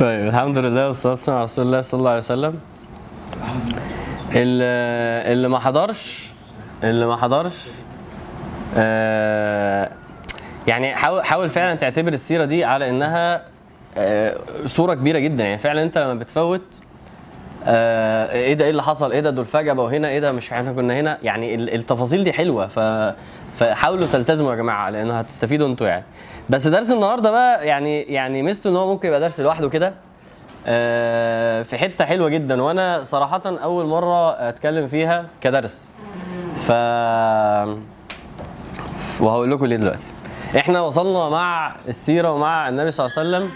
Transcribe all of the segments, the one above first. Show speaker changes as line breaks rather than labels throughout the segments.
طيب الحمد لله والصلاة والسلام على رسول الله صلى الله عليه وسلم. اللي, اللي ما حضرش اللي ما حضرش آه يعني حاول حاول فعلا تعتبر السيرة دي على إنها آه صورة كبيرة جدا. يعني فعلا أنت لما بتفوت آه إيه ده إيه اللي حصل؟ إيه ده دول فجأة بقوا هنا؟ إيه ده مش إحنا كنا هنا؟ يعني ال- التفاصيل دي حلوة. ف فحاولوا تلتزموا يا جماعة لأنه هتستفيدوا أنتوا يعني. بس درس النهارده بقى يعني يعني ميزته إن هو ممكن يبقى درس لوحده كده آه، في حتة حلوة جدا. وأنا صراحة أول مرة أتكلم فيها كدرس. ف وهقول لكم ليه دلوقتي. إحنا وصلنا مع السيرة ومع النبي صلى الله عليه وسلم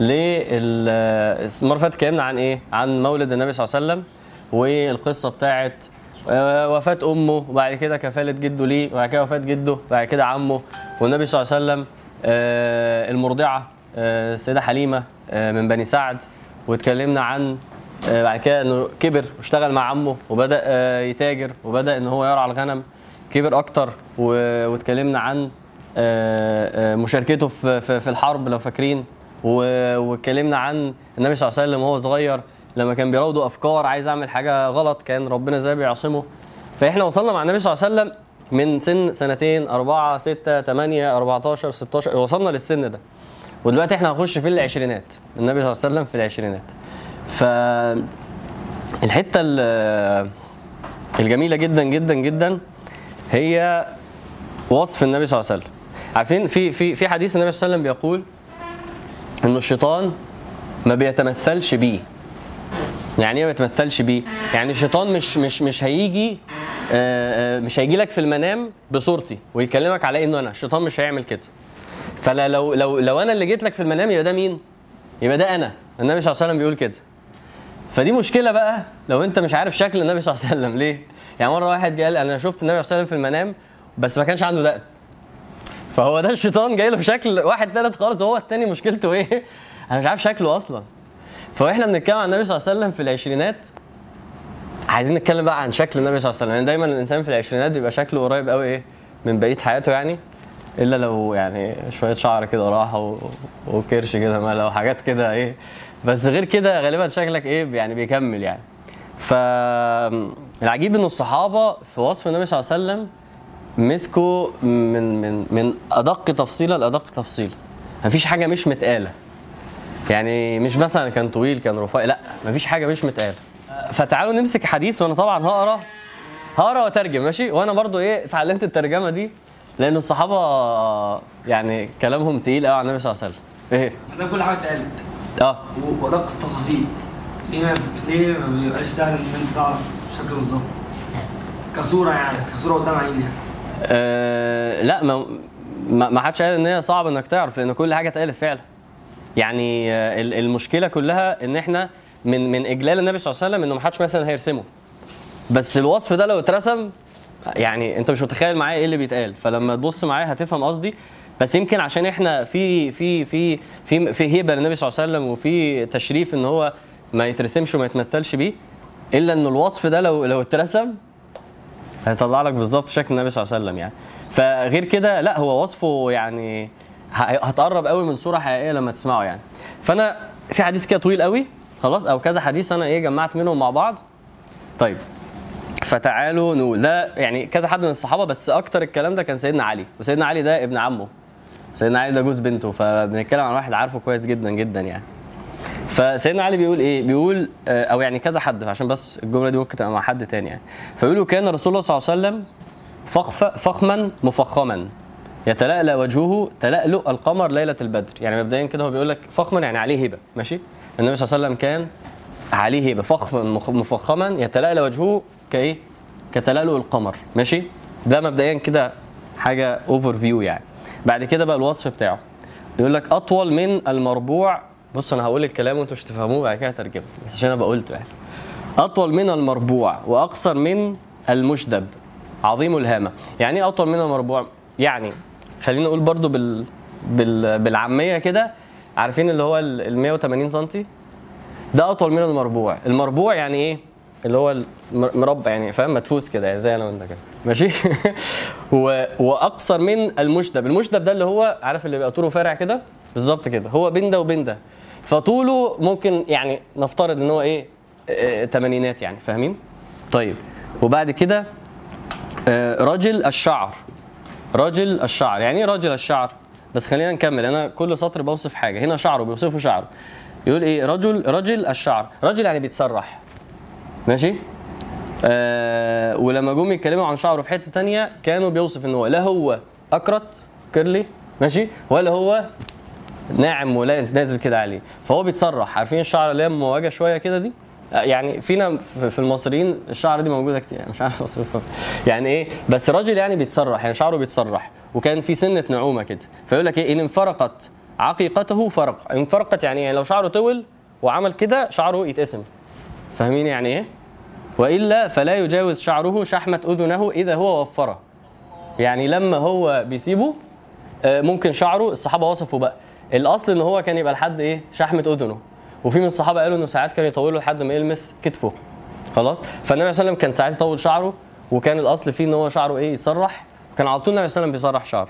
المرة اللي فاتت اتكلمنا عن إيه؟ عن مولد النبي صلى الله عليه وسلم والقصة بتاعت آه، وفاة أمه وبعد كده كفالة جده ليه وبعد كده وفاة جده وبعد كده عمه والنبي صلى الله عليه وسلم المرضعة آه، السيدة حليمة آه، من بني سعد. واتكلمنا عن آه، بعد كده إنه كبر واشتغل مع عمه وبدأ آه، يتاجر وبدأ إن هو يرعى الغنم. كبر أكتر واتكلمنا عن آه، آه، مشاركته في الحرب لو فاكرين. واتكلمنا عن النبي صلى الله عليه وسلم وهو صغير لما كان بيراوده أفكار عايز أعمل حاجة غلط كان ربنا إزاي بيعصمه. فإحنا وصلنا مع النبي صلى الله عليه وسلم من سن سنتين أربعة ستة تمانية 14 16 وصلنا للسن ده. ودلوقتي إحنا هنخش في العشرينات. النبي صلى الله عليه وسلم في العشرينات. ف الحتة ال- الجميلة جدا جدا جدا هي وصف النبي صلى الله عليه وسلم. عارفين في في في حديث النبي صلى الله عليه وسلم بيقول إنه الشيطان ما بيتمثلش بيه. يعني إيه ما بيتمثلش بيه؟ يعني الشيطان مش مش مش هيجي آه، آه، مش هيجي لك في المنام بصورتي ويكلمك على إنه أنا الشيطان مش هيعمل كده. فلا لو لو لو أنا اللي جيت لك في المنام يبقى ده مين؟ يبقى ده أنا. النبي صلى الله عليه وسلم بيقول كده. فدي مشكلة بقى لو أنت مش عارف شكل النبي صلى الله عليه وسلم ليه؟ يعني مرة واحد قال أنا شفت النبي صلى الله عليه وسلم في المنام بس ما كانش عنده دقن. فهو ده الشيطان جاي له في شكل واحد تالت خالص وهو التاني مشكلته إيه؟ أنا مش عارف شكله أصلا. فاحنا بنتكلم عن النبي صلى الله عليه وسلم في العشرينات. عايزين نتكلم بقى عن شكل النبي صلى الله عليه وسلم. يعني دايما الإنسان في العشرينات بيبقى شكله قريب قوي إيه من بقية حياته يعني. إلا لو يعني شوية شعر كده راحة و... وكرش كده ماله وحاجات كده إيه. بس غير كده غالبا شكلك إيه يعني بيكمل يعني. فالعجيب إنه الصحابة في وصف النبي صلى الله عليه وسلم مسكوا من من من أدق تفصيلة لأدق تفصيله مفيش حاجة مش متقالة. يعني مش مثلا كان طويل كان رفيع لا مفيش حاجة مش متقاله فتعالوا نمسك حديث وأنا طبعا هقرأ هقرأ وأترجم ماشي؟ وأنا برضو إيه اتعلمت الترجمة دي لأن الصحابة يعني كلامهم تقيل قوي على النبي صلى الله عليه وسلم.
إيه؟ كل حاجة اتقالت.
آه.
و- ودق التفاصيل. ليه ما ليه ما بيبقاش سهل إن أنت تعرف شكله بالظبط؟ كصورة يعني كصورة قدام عيني يعني.
آه، لا ما ما ما حدش قال إن هي صعب إنك تعرف لأن كل حاجة اتقالت فعلا. يعني آه، ال- المشكلة كلها إن إحنا من من إجلال النبي صلى الله عليه وسلم إنه ما حدش مثلا هيرسمه. بس الوصف ده لو اترسم يعني أنت مش متخيل معايا إيه اللي بيتقال. فلما تبص معايا هتفهم قصدي. بس يمكن عشان إحنا في في في في في هيبة للنبي صلى الله عليه وسلم وفي تشريف إن هو ما يترسمش وما يتمثلش بيه إلا ان الوصف ده لو لو اترسم هيطلع لك بالظبط شكل النبي صلى الله عليه وسلم يعني. فغير كده لا هو وصفه يعني هتقرب قوي من صورة حقيقية لما تسمعه يعني. فأنا في حديث كده طويل قوي خلاص أو كذا حديث أنا إيه جمعت منهم مع بعض. طيب فتعالوا نقول ده يعني كذا حد من الصحابة بس أكتر الكلام ده كان سيدنا علي وسيدنا علي ده ابن عمه. سيدنا علي ده جوز بنته فبنتكلم عن واحد عارفه كويس جدا جدا يعني. فسيدنا علي بيقول إيه؟ بيقول آه، أو يعني كذا حد عشان بس الجملة دي ممكن تبقى مع حد تاني يعني. فيقولوا كان رسول الله صلى الله عليه وسلم فخما مفخما. يتلألأ وجهه تلألؤ القمر ليلة البدر. يعني مبدئيا كده هو بيقول لك فخما يعني عليه هيبة ماشي؟ النبي صلى الله عليه وسلم كان عليه هيبة فخما مفخما يتلألأ وجهه كإيه؟ كتلألؤ القمر ماشي؟ ده مبدئيا كده حاجة overview يعني. بعد كده بقى الوصف بتاعه. يقول لك أطول من المربوع. بص أنا هقول الكلام وأنتوا مش تفهموه بعد كده هترجمه بس عشان أنا بقولته يعني. أطول من المربوع وأقصر من المشدب عظيم الهامة. يعني إيه أطول من المربوع؟ يعني خلينا نقول برضو بال... بال... بالعامية كده عارفين اللي هو ال 180 سم ده أطول من المربوع. المربوع يعني إيه؟ اللي هو المر- مربع يعني فاهم؟ مدفوس كده يعني زي أنا وأنت كده. ماشي؟ و... وأقصر من المشدب. المشدب ده اللي هو عارف اللي بيبقى طوله فارع كده؟ بالظبط كده. هو بين ده وبين ده فطوله ممكن يعني نفترض إن هو إيه؟ تمانينات يعني فاهمين؟ طيب. وبعد كده رجل الشعر. رجل الشعر. يعني إيه رجل الشعر؟ بس خلينا نكمل. أنا كل سطر بوصف حاجة. هنا شعره بيوصفه شعره. يقول إيه؟ رجل رجل الشعر. رجل يعني بيتسرح. ماشي؟ آه ولما جم يتكلموا عن شعره في حتة تانية كانوا بيوصف إن هو لا هو أكرت كيرلي ماشي؟ ولا هو ناعم ولا نازل كده عليه. فهو بيتسرح. عارفين الشعر اللي هي مواجهه شوية كده دي؟ يعني فينا في في المصريين الشعر دي موجودة كتير يعني مش عارف اصرفها يعني إيه؟ بس راجل يعني بيتسرح يعني شعره بيتسرح وكان في سنة نعومة كده. فيقول لك إيه؟ إن انفرقت عقيقته فرق. انفرقت يعني, يعني لو شعره طول وعمل كده شعره يتقسم. فاهمين يعني إيه؟ وإلا فلا يجاوز شعره شحمة أذنه إذا هو وفره. يعني لما هو بيسيبه آه، ممكن شعره الصحابة وصفوا بقى. الأصل إن هو كان يبقى لحد إيه؟ شحمة أذنه. وفي من الصحابة قالوا إنه ساعات كان يطوله لحد ما يلمس كتفه. خلاص؟ فالنبي صلى الله عليه وسلم كان ساعات يطول شعره وكان الأصل فيه إن هو شعره إيه؟ يسرح كان على طول النبي صلى الله عليه وسلم بيسرح شعره.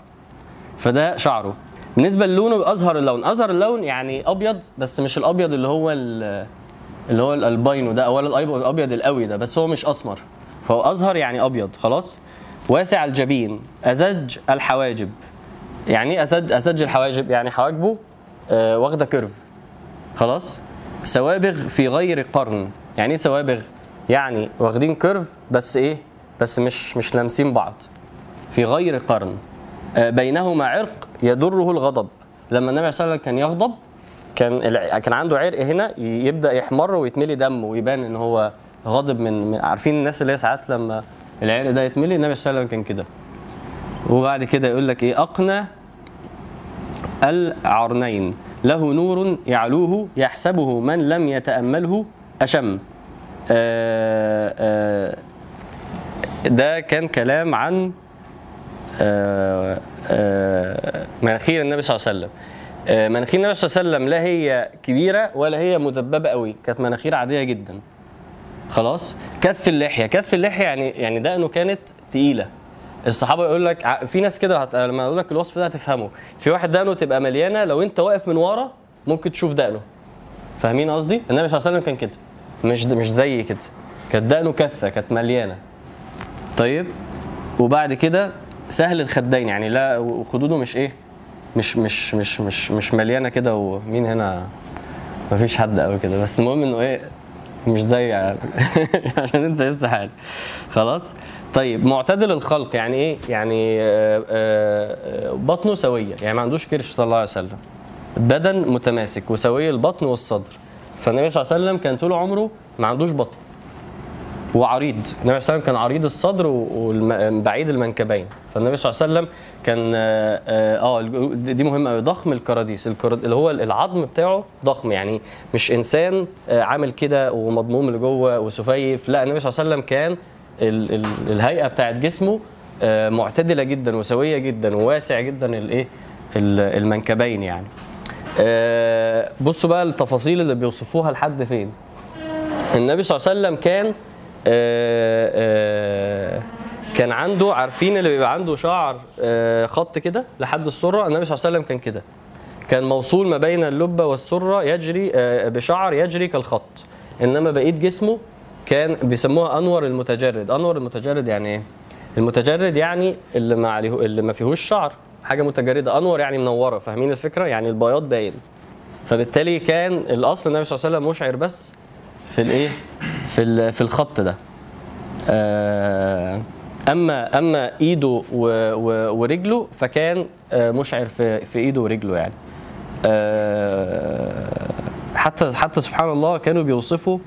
فده شعره. بالنسبة للونه أزهر اللون. أزهر اللون يعني أبيض بس مش الأبيض اللي هو ال- اللي هو الالباينو ده ولا الأبيض القوي ده بس هو مش أسمر. فهو أزهر يعني أبيض. خلاص؟ واسع الجبين. أزج الحواجب. يعني إيه أزج أزج الحواجب يعني حواجبه آه واخدة curve خلاص؟ سوابغ في غير قرن. يعني إيه سوابغ؟ يعني واخدين curve بس إيه؟ بس مش مش لامسين بعض. في غير قرن. آه، بينهما عرق يضره الغضب. لما النبي صلى الله عليه وسلم كان يغضب كان كان عنده عرق هنا يبدأ يحمر ويتملي دم ويبان إن هو غاضب من من- عارفين الناس اللي هي ساعات لما العرق ده يتملي؟ النبي صلى الله عليه وسلم كان كده. وبعد كده يقول لك إيه؟ أقنى العرنين. له نور يعلوه يحسبه من لم يتأمله أشم. آه، آه، ده كان كلام عن آه، مناخير النبي صلى الله عليه وسلم. مناخير النبي صلى الله عليه وسلم لا هي كبيرة ولا هي مدببه قوي. كانت مناخير عادية جدا. خلاص؟ كف اللحية. كف اللحية يعني يعني دقنه كانت تقيلة. الصحابة يقول لك في ناس كده. لما أقول لك الوصف ده هتفهمه. في واحد دقنه تبقى مليانة لو انت واقف من ورا ممكن تشوف دقنه. فاهمين قصدي؟ النبي صلى الله عليه وسلم كان كده. مش مش زي كده. كانت دقنه كثه كانت مليانة. طيب؟ وبعد كده سهل الخدين يعني لا وخدوده مش إيه؟ مش مش مش مش مش مليانة كده ومين هنا؟ مفيش حد قوي كده. بس المهم انه إيه؟ مش زي يعني. عشان انت لسه حالي خلاص؟ طيب معتدل الخلق يعني إيه؟ يعني آه، آه، بطنه سوية. يعني ما عندوش كرش صلى الله عليه وسلم. بدن متماسك وسوي البطن والصدر. فالنبي صلى الله عليه وسلم كان طول عمره ما عندوش بطن. وعريض. النبي صلى الله عليه وسلم كان عريض الصدر وبعيد المنكبين. فالنبي صلى الله عليه وسلم كان آه, آه دي مهمة قوي ضخم الكراديس. الكراد اللي هو العظم بتاعه ضخم يعني مش إنسان آه عامل كده ومضموم لجوه وسفيف. لا النبي صلى الله عليه وسلم كان ال ال الهيئة بتاعت جسمه آه معتدلة جدا وسوية جدا وواسع جدا الايه ال- المنكبين يعني. بصوا بقى التفاصيل اللي بيوصفوها لحد فين. النبي صلى الله عليه وسلم كان كان عنده عارفين اللي بيبقى عنده شعر آه، خط كده لحد السرة؟ النبي صلى الله عليه وسلم كان كده. كان موصول ما بين اللبة والسرة يجري آه، بشعر يجري كالخط. إنما بقيه جسمه كان بيسموها أنور المتجرد. أنور المتجرد يعني إيه؟ المتجرد يعني اللي ما عليه اللي ما فيهوش شعر. حاجة متجردة. أنور يعني منورة. فاهمين الفكرة؟ يعني البياض باين. فبالتالي كان الأصل النبي صلى الله عليه وسلم مشعر بس. في الايه؟ في في الخط ده. آه، أما أما إيده ورجله فكان آه، مشعر في في إيده ورجله يعني. آه، حتى حتى سبحان الله كانوا بيوصفوا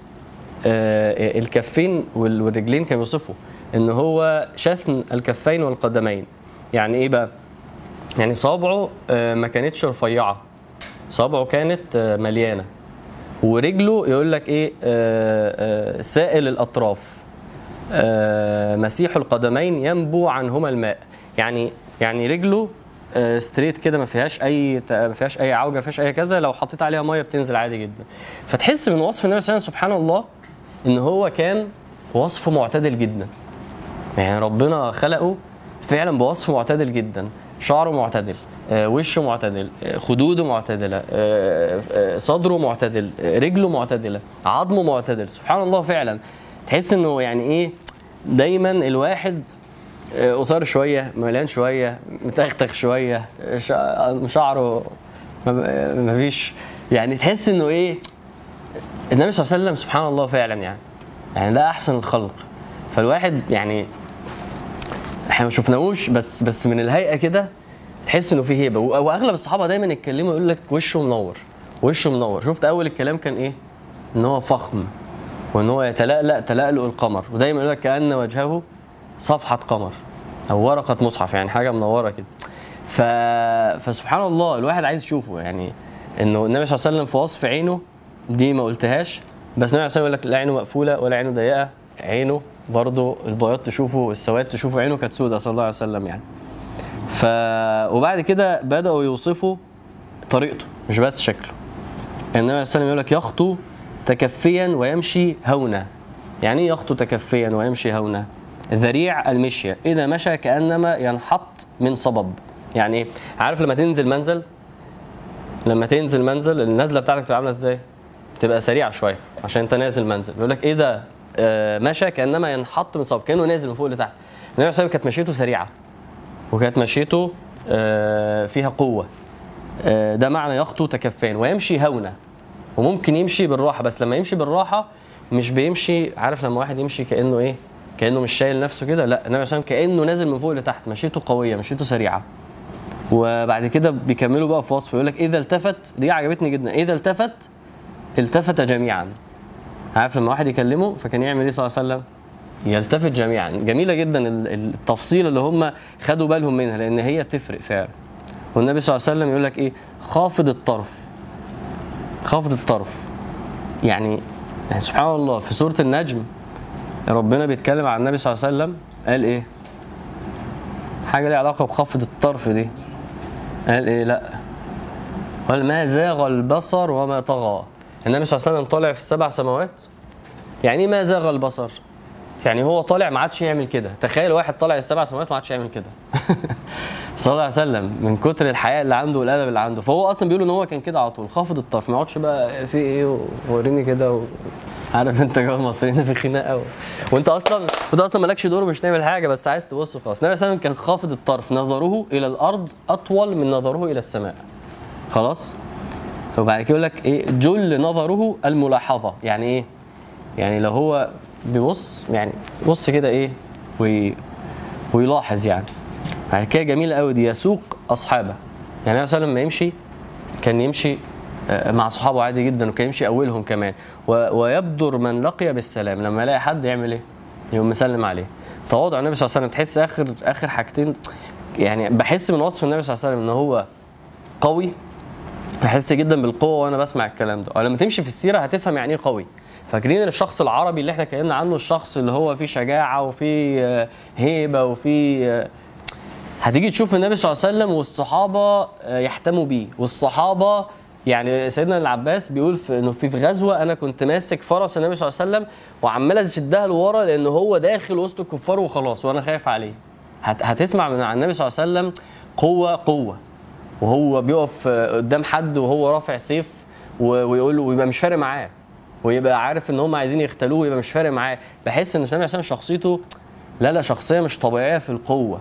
الكفين وال- والرجلين كانوا بيوصفوا إن هو شثن الكفين والقدمين. يعني إيه بقى؟ يعني صابعه ما كانتش رفيعة. صابعه كانت مليانة. ورجله يقول لك إيه؟ آه، آه، سائل الأطراف. آه، مسيح القدمين ينبو عنهما الماء. يعني يعني رجله آه، ستريت كده ما فيهاش أي ما فيهاش أي عوجة ما فيهاش أي كذا. لو حطيت عليها مية بتنزل عادي جدا. فتحس من وصف النبي صلى الله عليه وسلم سبحان الله إن هو كان وصف معتدل جدا. يعني ربنا خلقه فعلا بوصف معتدل جدا. شعره معتدل. آه، وشه معتدل آه، خدوده معتدلة آه، آه، صدره معتدل آه، رجله معتدلة عظمه معتدل. سبحان الله فعلا. تحس إنه يعني إيه؟ دايما الواحد آه، قصير شوية مليان شوية متختخ شوية آه، شع- شعره ما- ما فيش. يعني تحس إنه إيه؟ النبي صلى الله عليه وسلم سبحان الله فعلا يعني. يعني ده أحسن الخلق. فالواحد يعني إحنا ما شفناهوش بس بس من الهيئة كده تحس إنه فيه هيبة. وأغلب الصحابة دايما يتكلموا يقول لك وشه منور وشه منور. شفت أول الكلام كان إيه؟ إن هو فخم وإن هو يتلألأ تلألؤ القمر. ودايما يقول لك كأن وجهه صفحة قمر أو ورقة مصحف يعني حاجة منورة كده. ف... فسبحان الله الواحد عايز يشوفه. يعني إنه النبي صلى الله عليه وسلم في وصف عينه دي ما قلتهاش. بس النبي صلى الله عليه وسلم يقول لك لا عينه مقفولة ولا عينه ضيقة عينه برضه البياض تشوفه والسواد تشوفه عينه كانت سودة صلى الله عليه وسلم يعني. ف وبعد كده بدأوا يوصفوا طريقته مش بس شكله. النبي عليه الصلاة يقول لك يخطو تكفيا ويمشي هونا. يعني إيه يخطو تكفيا ويمشي هونا؟ ذريع المشية. إذا مشى كأنما ينحط من صبب. يعني إيه؟ عارف لما تنزل منزل؟ لما تنزل منزل النزلة بتاعتك تبقى عاملة إزاي؟ تبقى سريعة شوية عشان أنت نازل منزل. يقول لك إذا آه، مشى كأنما ينحط من صبب كأنه نازل من فوق لتحت. النبي عليه الصلاة والسلام كانت مشيته سريعة. وكانت مشيته آه، فيها قوة. آه، ده معنى يخطو تكفان ويمشي هونا. وممكن يمشي بالراحة بس لما يمشي بالراحة مش بيمشي عارف لما واحد يمشي كأنه إيه؟ كأنه مش شايل نفسه كده؟ لا النبي عليه كأنه نازل من فوق لتحت مشيته قوية مشيته سريعة. وبعد كده بيكملوا بقى في وصف يقول لك إذا التفت دي عجبتني جدا إذا التفت التفت جميعا. عارف لما واحد يكلمه فكان يعمل إيه صلى الله عليه وسلم؟ يلتفت جميعا. جميلة جدا ال- ال- التفصيله اللي هم خدوا بالهم منها لأن هي بتفرق فعلا. والنبي صلى الله عليه وسلم يقول لك إيه؟ خافض الطرف. خافض الطرف. يعني سبحان الله في سورة النجم ربنا بيتكلم عن النبي صلى الله عليه وسلم قال إيه؟ حاجة ليها علاقة بخفض الطرف دي. قال إيه؟ لأ. قال ما زاغ البصر وما طغى. النبي صلى الله عليه وسلم طالع في السبع سماوات. يعني إيه ما زاغ البصر؟ يعني هو طالع ما عادش يعمل كده. تخيل واحد طالع السبع سماوات ما عادش يعمل كده. صلى الله عليه وسلم من كتر الحياء اللي عنده والأدب اللي عنده. فهو أصلا بيقول إن هو كان كده على طول خافض الطرف. ما يقعدش بقى في إيه وريني كده و... عارف أنت جو المصريين في خناقة و... وأنت أصلا وأنت أصلا مالكش دور مش تعمل حاجة بس عايز تبص خلاص. النبي صلى كان خافض الطرف. نظره إلى الأرض أطول من نظره إلى السماء. خلاص؟ وبعد كده يقول لك إيه؟ جل نظره الملاحظة. يعني إيه؟ يعني لو هو بيبص يعني بص كده إيه وي... ويلاحظ يعني. كده جميلة قوي دي يسوق أصحابه. يعني وسلم لما يمشي كان يمشي آه، مع أصحابه عادي جدا وكان يمشي أولهم كمان. ويبدر من لقي بالسلام. لما يلاقي حد يعمل إيه؟ يقوم مسلم عليه. تواضع النبي صلى الله عليه وسلم تحس آخر آخر حاجتين يعني بحس من وصف النبي صلى الله عليه وسلم إن هو قوي. بحس جدا بالقوة وأنا بسمع الكلام ده. ولما تمشي في السيرة هتفهم يعني إيه قوي. فاكرين الشخص العربي اللي إحنا اتكلمنا عنه الشخص اللي هو فيه شجاعة وفيه آه، هيبة وفيه آه، هتيجي تشوف النبي صلى الله عليه وسلم والصحابة آه، يحتموا بيه. والصحابة يعني سيدنا العباس بيقول في إنه في غزوة أنا كنت ماسك فرس النبي صلى الله عليه وسلم وعمال أشدها لورا لأن هو داخل وسط الكفار وخلاص وأنا خايف عليه. هت هتسمع من النبي صلى الله عليه وسلم قوة قوة. وهو بيقف قدام حد وهو رافع سيف ويقول له ويبقى مش فارق معاه ويبقى عارف إن هم عايزين يختلوه ويبقى مش فارق معاه. بحس إن الصلاه والسلام شخصيته لا لا شخصية مش طبيعية في القوة.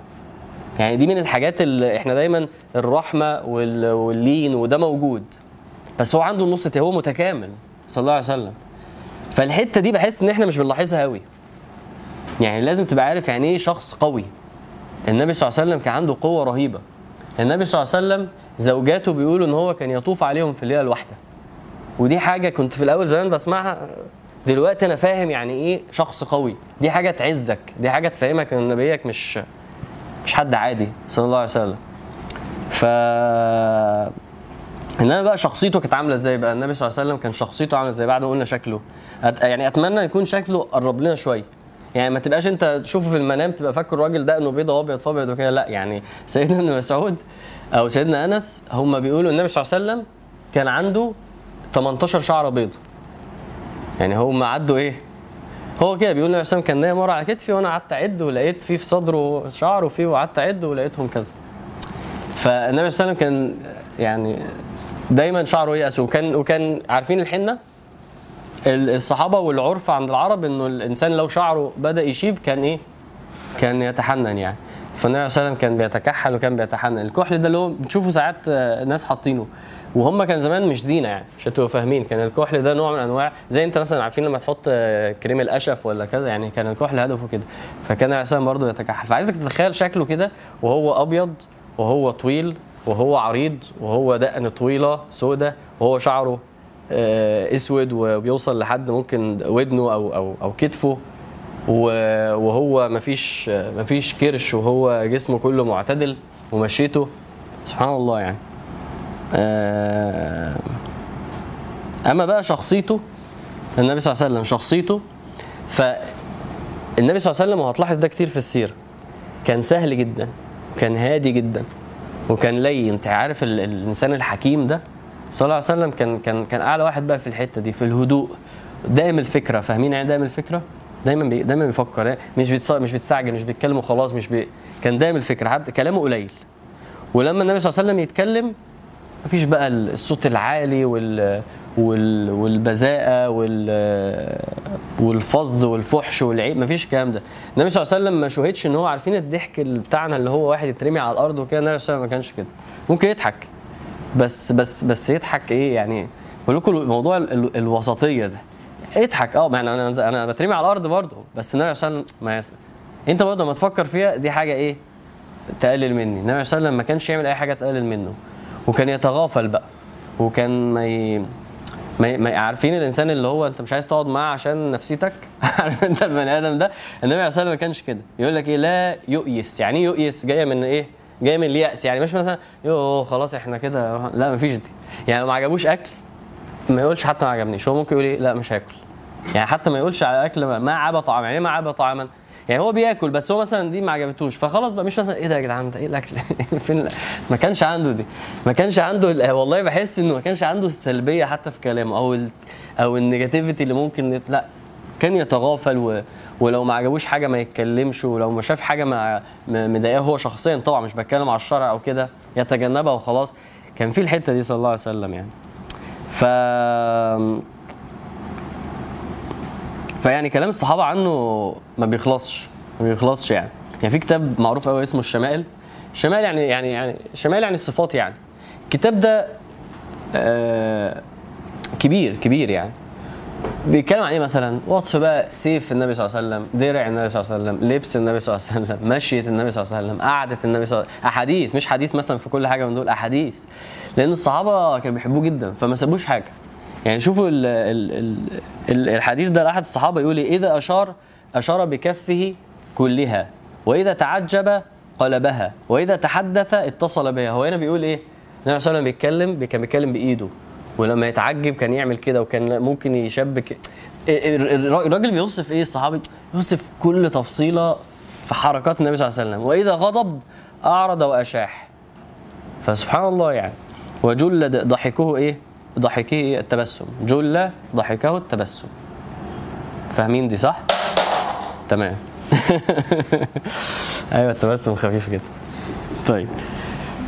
يعني دي من الحاجات اللي إحنا دايما الرحمة وال- واللين وده موجود. بس هو عنده النص هو متكامل صلى الله عليه وسلم. فالحتة دي بحس إن إحنا مش بنلاحظها قوي يعني لازم تبقى عارف يعني إيه شخص قوي. النبي صلى الله عليه وسلم كان عنده قوة رهيبة. النبي صلى الله عليه وسلم زوجاته بيقولوا إن هو كان يطوف عليهم في الليلة الواحدة. ودي حاجة كنت في الأول زمان بسمعها دلوقتي أنا فاهم يعني إيه شخص قوي. دي حاجة تعزك دي حاجة تفهمك إن نبيك مش مش حد عادي صلى الله عليه وسلم. ف انما بقى شخصيته كانت عاملة إزاي بقى؟ النبي صلى الله عليه وسلم كان شخصيته عاملة إزاي بعد ما قلنا شكله. أت... يعني أتمنى يكون شكله قرب لنا شوية يعني ما تبقاش أنت تشوفه في المنام تبقى فاكر الراجل ده إنه بيضة وأبيض فابيض وكده. لا يعني سيدنا ابن مسعود أو سيدنا أنس هم بيقولوا النبي صلى الله عليه وسلم كان عنده 18 شعره بيض. يعني هم عدوا إيه؟ هو كده بيقول النبي عليه كان نايم ورا على كتفي وأنا قعدت أعد ولقيت فيه في صدره شعر وفيه وقعدت أعد ولقيتهم كذا. فالنبي صلى الله عليه وسلم كان يعني دايما شعره يأس وكان وكان عارفين الحنه ال- الصحابة والعرف عند العرب إنه الإنسان لو شعره بدأ يشيب كان إيه؟ كان يتحنن يعني. فالنبي صلى الله عليه وسلم كان بيتكحل وكان بيتحنن. الكحل ده اللي هو بتشوفه ساعات آه، ناس حاطينه. وهم كان زمان مش زينة يعني عشان تبقوا فاهمين. كان الكحل ده نوع من أنواع زي أنت مثلا عارفين لما تحط آه، كريم القشف ولا كذا يعني كان الكحل هدفه كده. فكان وسلم برضه يتكحل. فعايزك تتخيل شكله كده وهو أبيض وهو طويل وهو عريض وهو دقن طويلة سودة وهو شعره آه، أسود وبيوصل لحد ممكن ودنه أو أو أو كتفه. وهو مفيش مفيش كرش وهو جسمه كله معتدل ومشيته. سبحان الله يعني. أما بقى شخصيته النبي صلى الله عليه وسلم شخصيته فالنبي صلى الله عليه وسلم وهتلاحظ ده كتير في السيرة كان سهل جدا وكان هادي جدا وكان لين. أنت عارف ال- الإنسان الحكيم ده صلى الله عليه وسلم كان كان كان أعلى واحد بقى في الحتة دي في الهدوء. دائم الفكرة فاهمين يعني دائم الفكرة؟ دايما بي دايما بيفكر مش بيتص... مش بيستعجل مش بيتكلم وخلاص مش بي... كان دائم الفكرة حتى كلامه قليل. ولما النبي صلى الله عليه وسلم يتكلم مفيش بقى الصوت العالي وال وال والبذاءة وال والفظ والفحش والعيب مفيش الكلام ده. النبي صلى الله عليه وسلم ما شهدش إن هو عارفين الضحك بتاعنا اللي هو واحد يترمي على الأرض وكده النبي صلى الله عليه وسلم ما كانش كده. ممكن يضحك بس بس بس يضحك إيه يعني؟ بقول لكم موضوع ال- ال- الوسطية ده. اضحك آه ما أنا أنا أنا بترمي على الأرض برضه بس النبي صلى الله عليه وسلم ما. أنت برضه لما تفكر فيها دي حاجة إيه؟ تقلل مني. النبي صلى الله عليه وسلم ما كانش يعمل أي حاجة تقلل منه. وكان يتغافل بقى. وكان ما ي... ما, عارفين الإنسان اللي هو أنت مش عايز تقعد معاه عشان نفسيتك؟ عارف أنت البني آدم ده؟ النبي عليه الصلاه ما كانش كده. يقول لك إيه؟ لا يؤيس. يعني إيه يؤيس؟ جاية من إيه؟ جاية من اليأس. يعني مش مثلا يوه خلاص إحنا كده لا مفيش دي. يعني لو ما عجبوش أكل ما يقولش حتى ما عجبنيش. هو ممكن يقول إيه؟ لا مش هاكل. يعني حتى ما يقولش على أكل ما- ما عاب طعام. يعني إيه ما عاب طعاما؟ يعني هو بياكل بس هو مثلا دي ما عجبتوش. فخلاص بقى مش مثلا إيه ده يا جدعان؟ ده إيه الأكل؟ فين ما كانش عنده دي. ما كانش عنده ال- والله بحس إنه ما كانش عنده السلبية حتى في كلامه أو أو النيجاتيفيتي اللي ممكن لأ كان يتغافل و ولو ما عجبوش حاجة ما يتكلمش ولو ما شاف حاجة ما مضايقاه هو شخصيا طبعا مش بتكلم على الشرع أو كده يتجنبها وخلاص. كان في الحتة دي صلى الله عليه وسلم يعني. ف فيعني كلام الصحابة عنه ما بيخلصش ما بيخلصش يعني. يعني في كتاب معروف قوي اسمه الشمائل. الشمائل يعني يعني يعني الشمائل يعني الصفات يعني. الكتاب ده آه كبير كبير يعني. بيتكلم عن إيه مثلا؟ وصف بقى سيف النبي صلى الله عليه وسلم درع النبي صلى الله عليه وسلم لبس النبي صلى الله عليه وسلم مشية النبي صلى الله عليه وسلم قعدة النبي صلى الله عليه وسلم. أحاديث مش حديث مثلا في كل حاجة من دول أحاديث. لأن الصحابة كانوا بيحبوه جدا فما سابوش حاجة. يعني شوفوا ال ال ال ال الحديث ده لأحد الصحابة يقول إيه؟ إذا اشار أشار بكفه كلها وإذا تعجب قلبها وإذا تحدث اتصل بها. هو هنا بيقول إيه؟ النبي صلى الله عليه وسلم بيتكلم كان بيتكلم بإيده ولما يتعجب كان يعمل كده وكان ممكن يشبك. ال- ال- الراجل بيوصف إيه الصحابي بيوصف كل تفصيلة في حركات النبي صلى الله عليه وسلم. وإذا غضب أعرض وأشاح. فسبحان الله يعني. وجل ضحكه إيه؟ ضحكه إيه؟ التبسم. جل ضحكه التبسم. فاهمين دي صح؟ تمام. أيوه التبسم خفيف كده طيب.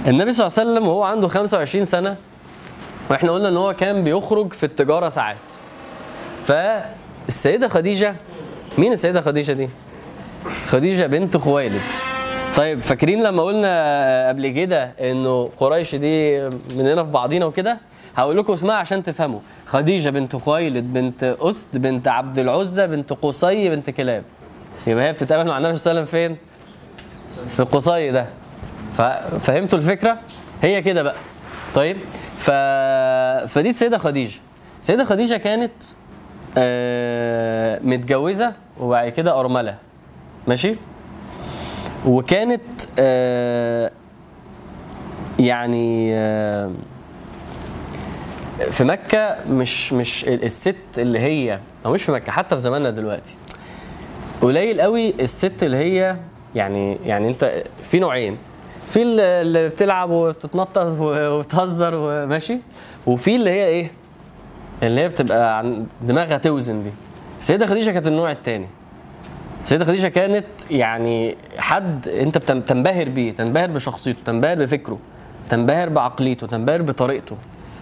النبي صلى الله عليه وسلم وهو عنده 25 سنة وإحنا قلنا إن هو كان بيخرج في التجارة ساعات. فالسيدة خديجة مين السيدة خديجة دي؟ خديجة بنت خويلد طيب فاكرين لما قلنا قبل كده إنه قريش دي مننا في بعضينا وكده؟ هقول لكم اسمها عشان تفهموا. خديجة بنت خويلد بنت اسد بنت عبد العزى بنت قصي بنت كلاب. يبقى هي بتتقابل مع النبي صلى الله عليه وسلم فين؟ في قصي ده. فهمتوا الفكرة؟ هي كده بقى. طيب ف... فدي السيدة خديجة. السيدة خديجة كانت آه متجوزة وبعد كده أرملة. ماشي؟ وكانت آه يعني آه في مكة مش مش الست اللي هي أو مش في مكة حتى في زماننا دلوقتي. قليل قوي الست اللي هي يعني يعني انت في نوعين. في ال- اللي بتلعب وبتتنطط وبتهزر وماشي وفي اللي هي إيه اللي هي بتبقى عن دماغها توزن دي. السيده خديجة كانت النوع الثاني السيده خديجة كانت يعني حد انت تنبهر بيه تنبهر بشخصيته تنبهر بفكره تنبهر بعقليته تنبهر بطريقته.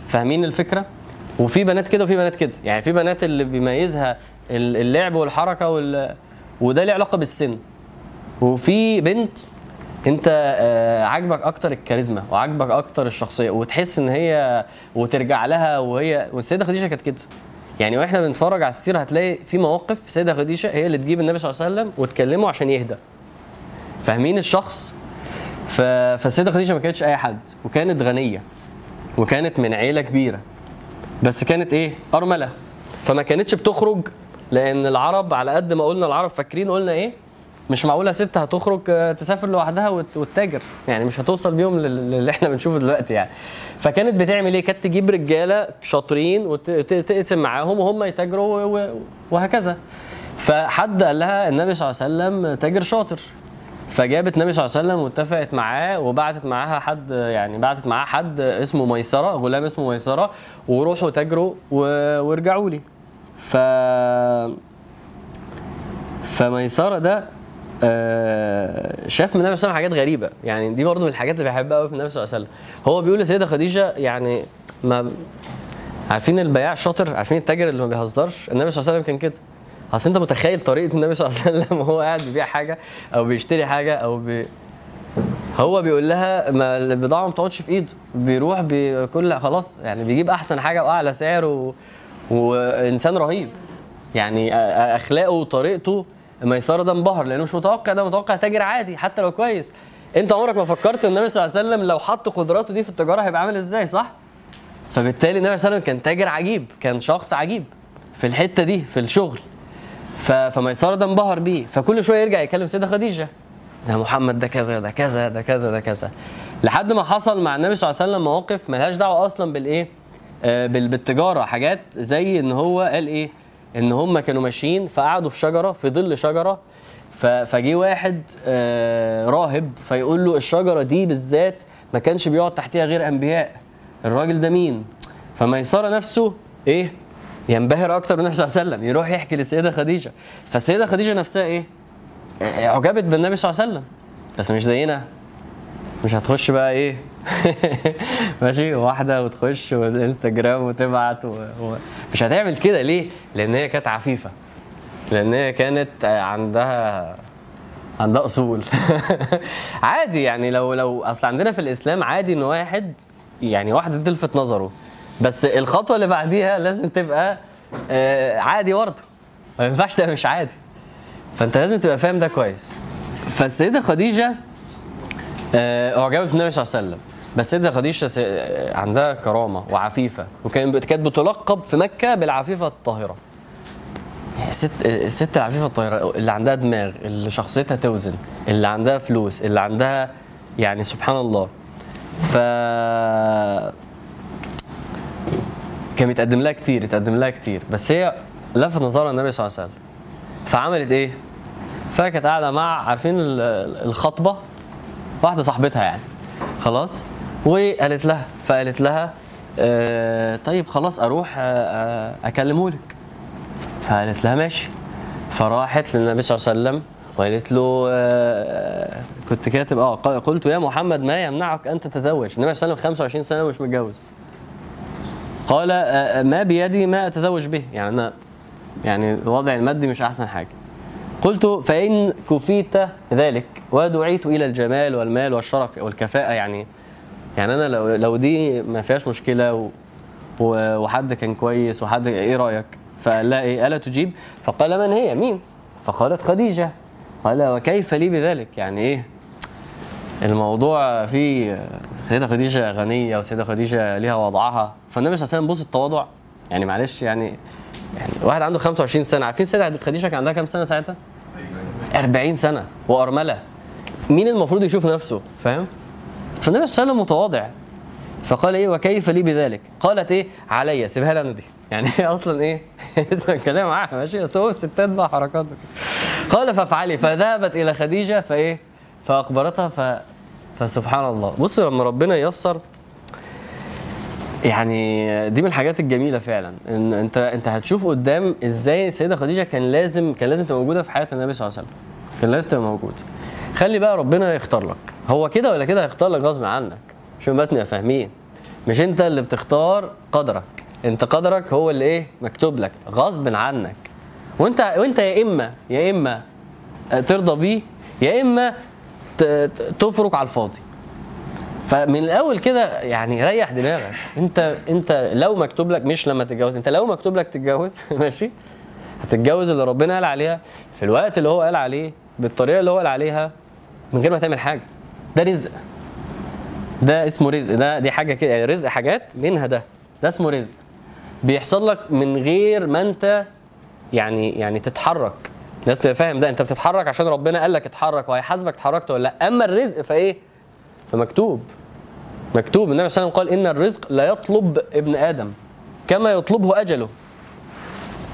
فاهمين الفكرة؟ وفي بنات كده وفي بنات كده. يعني في بنات اللي بيميزها ال- اللعب والحركة وال... وده له علاقة بالسن. وفي بنت انت آه، عاجبك أكتر الكاريزما وعاجبك أكتر الشخصية وتحس إن هي وترجع لها وهي والسيدة خديجة كانت كده. يعني وإحنا بنتفرج على السيرة هتلاقي في مواقف السيده خديجة هي اللي تجيب النبي صلى الله عليه وسلم وتكلمه عشان يهدى. فاهمين الشخص؟ ف... فالسيدة خديجة ما كانتش أي حد وكانت غنية. وكانت من عيلة كبيرة. بس كانت إيه؟ أرملة. فما كانتش بتخرج لأن العرب على قد ما قلنا العرب فاكرين قلنا إيه؟ مش معقولة ست هتخرج آه، تسافر لوحدها وت- وتتاجر. يعني مش هتوصل بيهم لل- للي إحنا بنشوفه دلوقتي يعني. فكانت بتعمل إيه؟ كانت تجيب رجالة شاطرين وتقسم معاهم وهم يتاجروا وهكذا. فحد قال لها النبي صلى الله عليه وسلم تاجر شاطر. فجابت النبي صلى الله عليه وسلم واتفقت معاه وبعتت معاها حد يعني بعتت معاه حد اسمه ميسرة غلام اسمه ميسرة وروحوا تاجروا وارجعوا لي. ف فميسرة ده آه، شاف من النبي صلى الله عليه وسلم حاجات غريبة. يعني دي برضه من الحاجات اللي بحبها قوي في النبي صلى الله عليه وسلم. هو بيقول لسيدة خديجة يعني ما عارفين البياع الشاطر؟ عارفين التاجر اللي ما بيهزرش؟ النبي صلى الله عليه وسلم كان كده. اصل انت متخيل طريقة النبي صلى الله عليه وسلم وهو قاعد بيبيع حاجة أو بيشتري حاجة أو بي هو بيقول لها ما البضاعة ما بتقعدش في ايده بيروح بكل خلاص يعني بيجيب احسن حاجة واعلى سعر و... وانسان رهيب يعني اخلاقه وطريقته ميسره ده انبهر لأنه مش متوقع ده متوقع تاجر عادي حتى لو كويس انت عمرك ما فكرت ان النبي صلى الله عليه وسلم لو حط قدراته دي في التجارة هيبقى عامل إزاي صح؟ فبالتالي النبي صلى الله عليه وسلم كان تاجر عجيب كان شخص عجيب في الحتة دي في الشغل. فميسره ده انبهر بيه. فكل شوية يرجع يكلم سيدة خديجة. ده محمد ده كذا ده كذا ده كذا ده كذا. لحد ما حصل مع النبي صلى الله عليه وسلم مواقف ملهاش دعوة أصلا بالإيه؟ آه، بال- بالتجارة. حاجات زي إن هو قال إيه؟ إن هم كانوا ماشيين فقعدوا في شجرة في ظل شجرة. ف- فجه واحد آه، راهب فيقول له الشجرة دي بالذات ما كانش بيقعد تحتها غير أنبياء. الراجل ده مين؟ فميسره نفسه إيه؟ ينبهر أكتر بالنبي صلى الله عليه وسلم يروح يحكي للسيدة خديجة. فالسيدة خديجة نفسها إيه؟ آه، أعجبت بالنبي صلى الله عليه وسلم. بس مش زينا. مش هتخش بقى إيه؟ ماشي واحدة وتخش والإنستجرام وتبعت و... و... مش هتعمل كده. ليه؟ لأن هي كانت عفيفة. لأن هي كانت عندها عندها أصول. عادي يعني لو لو أصل عندنا في الإسلام عادي إن واحد يعني واحدة تلفت نظره. بس الخطوة اللي بعديها لازم تبقى آه، عادي برضه. ما ينفعش تبقى مش عادي. فأنت لازم تبقى فاهم ده كويس. فالسيدة خديجة آه، أعجبت بالنبي صلى الله عليه وسلم. بس السيدة خديجة س- آه، عندها كرامة وعفيفة. وكان كانت بتلقب في مكة بالعفيفة الطاهرة. الست الست العفيفة الطاهرة اللي عندها دماغ اللي شخصيتها توزن اللي عندها فلوس اللي عندها يعني سبحان الله. ف كان بيتقدم لها كتير يتقدم لها كتير. بس هي لفت نظرها النبي صلى الله عليه وسلم. فعملت إيه؟ فكانت قاعدة مع عارفين ال- ال- الخطبة؟ واحدة صاحبتها يعني. خلاص؟ وقالت لها فقالت لها آه طيب خلاص أروح آه آه اكلمه لك فقالت لها ماشي. فراحت للنبي صلى الله عليه وسلم وقالت له آه كنت كاتب آه قلت يا محمد ما يمنعك أن تتزوج؟ النبي صلى الله عليه وسلم 25 سنة ومش متجوز. قال آه ما بيدي ما أتزوج به يعني أنا يعني الوضع المادي مش أحسن حاجة قلت فإن كفيت ذلك ودعيت إلى الجمال والمال والشرف والكفاءة يعني يعني أنا لو لو دي ما فيهاش مشكلة وحد كان كويس وحد إيه رأيك؟ فقال لها إيه؟ ألا تجيب؟ فقال من هي؟ مين؟ فقالت خديجة قال وكيف لي بذلك؟ يعني إيه؟ الموضوع فيه سيدة خديجة غنية وسيدة خديجة ليها وضعها فالنبي صلى الله عليه وسلم بص التواضع يعني معلش يعني يعني واحد عنده 25 سنة عارفين سيدة خديجة كان عندها كام سنة ساعتها؟ 40 سنة وأرملة مين المفروض يشوف نفسه فاهم؟ فالنبي صلى الله عليه وسلم متواضع فقال إيه وكيف لي بذلك؟ قالت إيه عليا سيبها لي أنا دي يعني هي أصلا إيه؟ اسمع الكلام معاها ماشي بس هو الستات بقى حركات قال فافعلي فذهبت إلى خديجة فإيه؟ فاخبرتها ف فسبحان الله. بص لما ربنا ييسر يعني دي من الحاجات الجميلة فعلا إن أنت أنت هتشوف قدام إزاي السيده خديجة كان لازم كان لازم تبقى موجودة في حياة النبي صلى الله عليه وسلم. كان لازم تبقى موجود خلي بقى ربنا يختار لك. هو كده ولا كده هيختار لك غصب عنك؟ عشان بس نبقى فاهمين. مش أنت اللي بتختار قدرك. أنت قدرك هو اللي إيه؟ مكتوب لك. غصب عنك. وأنت وأنت يا إما يا إما ترضى بيه يا إما تفرك على الفاضي. فمن الأول كده يعني ريح دماغك. انت أنت لو مكتوب لك مش لما تتجوز. أنت لو مكتوب لك تتجوز ماشي؟ هتتجوز اللي ربنا قال عليها في الوقت اللي هو قال عليه بالطريقة اللي هو قال عليها من غير ما تعمل حاجة. ده رزق. ده اسمه رزق. ده دي حاجة كده. يعني رزق حاجات منها ده. ده اسمه رزق. بيحصل لك من غير ما أنت يعني يعني تتحرك. الناس تبقى فاهم ده انت بتتحرك عشان ربنا قال لك اتحرك وهيحاسبك اتحركت ولا لأ. أما الرزق فإيه؟ فمكتوب. مكتوب. النبي صلى الله عليه وسلم قال إن الرزق لا يطلب ابن آدم كما يطلبه أجله.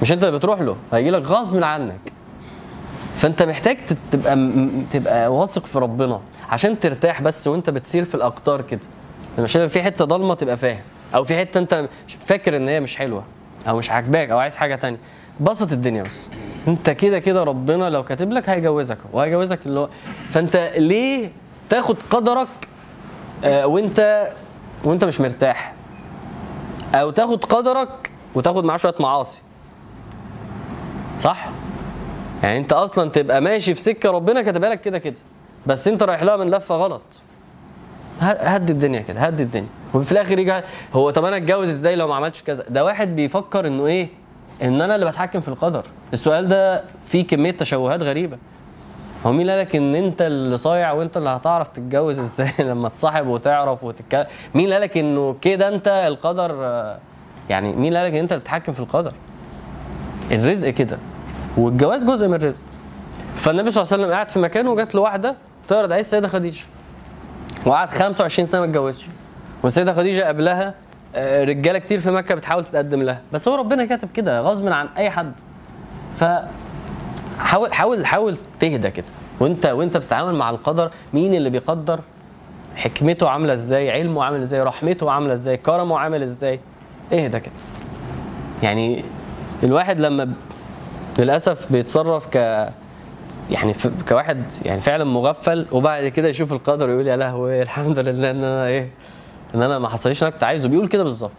مش أنت اللي بتروح له هيجي لك غصب عنك. فأنت محتاج تبقى تبقى واثق في ربنا عشان ترتاح بس وأنت بتسير في الأقطار كده. عشان في حتة ضلمة تبقى فاهم أو في حتة أنت فاكر إن هي مش حلوة أو مش عاجباك أو عايز حاجة تانية. بسط الدنيا بس. انت كده كده ربنا لو كاتب لك هيجوزك. وهيجوزك اللي هو فانت ليه تاخد قدرك آه، وانت وانت مش مرتاح؟ أو تاخد قدرك وتاخد معاه شوية معاصي. صح؟ يعني انت أصلا تبقى ماشي في سكة ربنا كاتبها لك كده كده. بس انت رايح لها من لفة غلط. هدي الدنيا كده هدي الدنيا. وفي الآخر يجي هو طب أنا أتجوز إزاي لو ما عملتش كذا؟ ده واحد بيفكر إنه إيه؟ إن أنا اللي بتحكم في القدر. السؤال ده فيه كمية تشوهات غريبة. هو مين قال لك إن أنت اللي صايع وأنت اللي هتعرف تتجوز إزاي لما تصاحب وتعرف وتتكلم؟ مين قال لك إنه كده أنت القدر يعني مين اللي قال لك إن أنت اللي بتتحكم في القدر؟ الرزق كده. والجواز جزء من الرزق. فالنبي صلى الله عليه وسلم قاعد في مكانه وجات له واحدة تعرض عليه السيده خديجة. وقعد 25 سنة ما اتجوزش. والسيدة خديجة قبلها رجالة كتير في مكة بتحاول تتقدم لها. بس هو ربنا كاتب كده غصب عن أي حد. ف حاول حاول حاول تهدى كده. وانت وأنت بتتعامل مع القدر. مين اللي بيقدر؟ حكمته عاملة إزاي؟ علمه عامل إزاي؟ رحمته عاملة إزاي؟ كرمه عامل إزاي؟ اهدى كده. يعني الواحد لما للأسف بيتصرف ك يعني ف- كواحد يعني فعلا مغفل وبعد كده يشوف القدر ويقول يا لهوي الحمد لله إن أنا إيه إن أنا ما حصليش أنا كنت عايزه. بيقول كده بالظبط.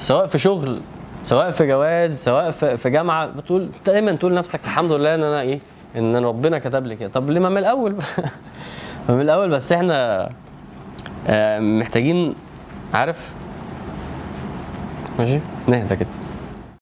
سواء في شغل سواء في جواز سواء في, في جامعة بتقول دايما تقول لنفسك الحمد لله إن أنا إيه إن أنا ربنا كتب لي كده. طب ليه ما من الأول؟ ما من الأول بس إحنا آه، محتاجين عارف؟ ماشي؟ نهدى كده.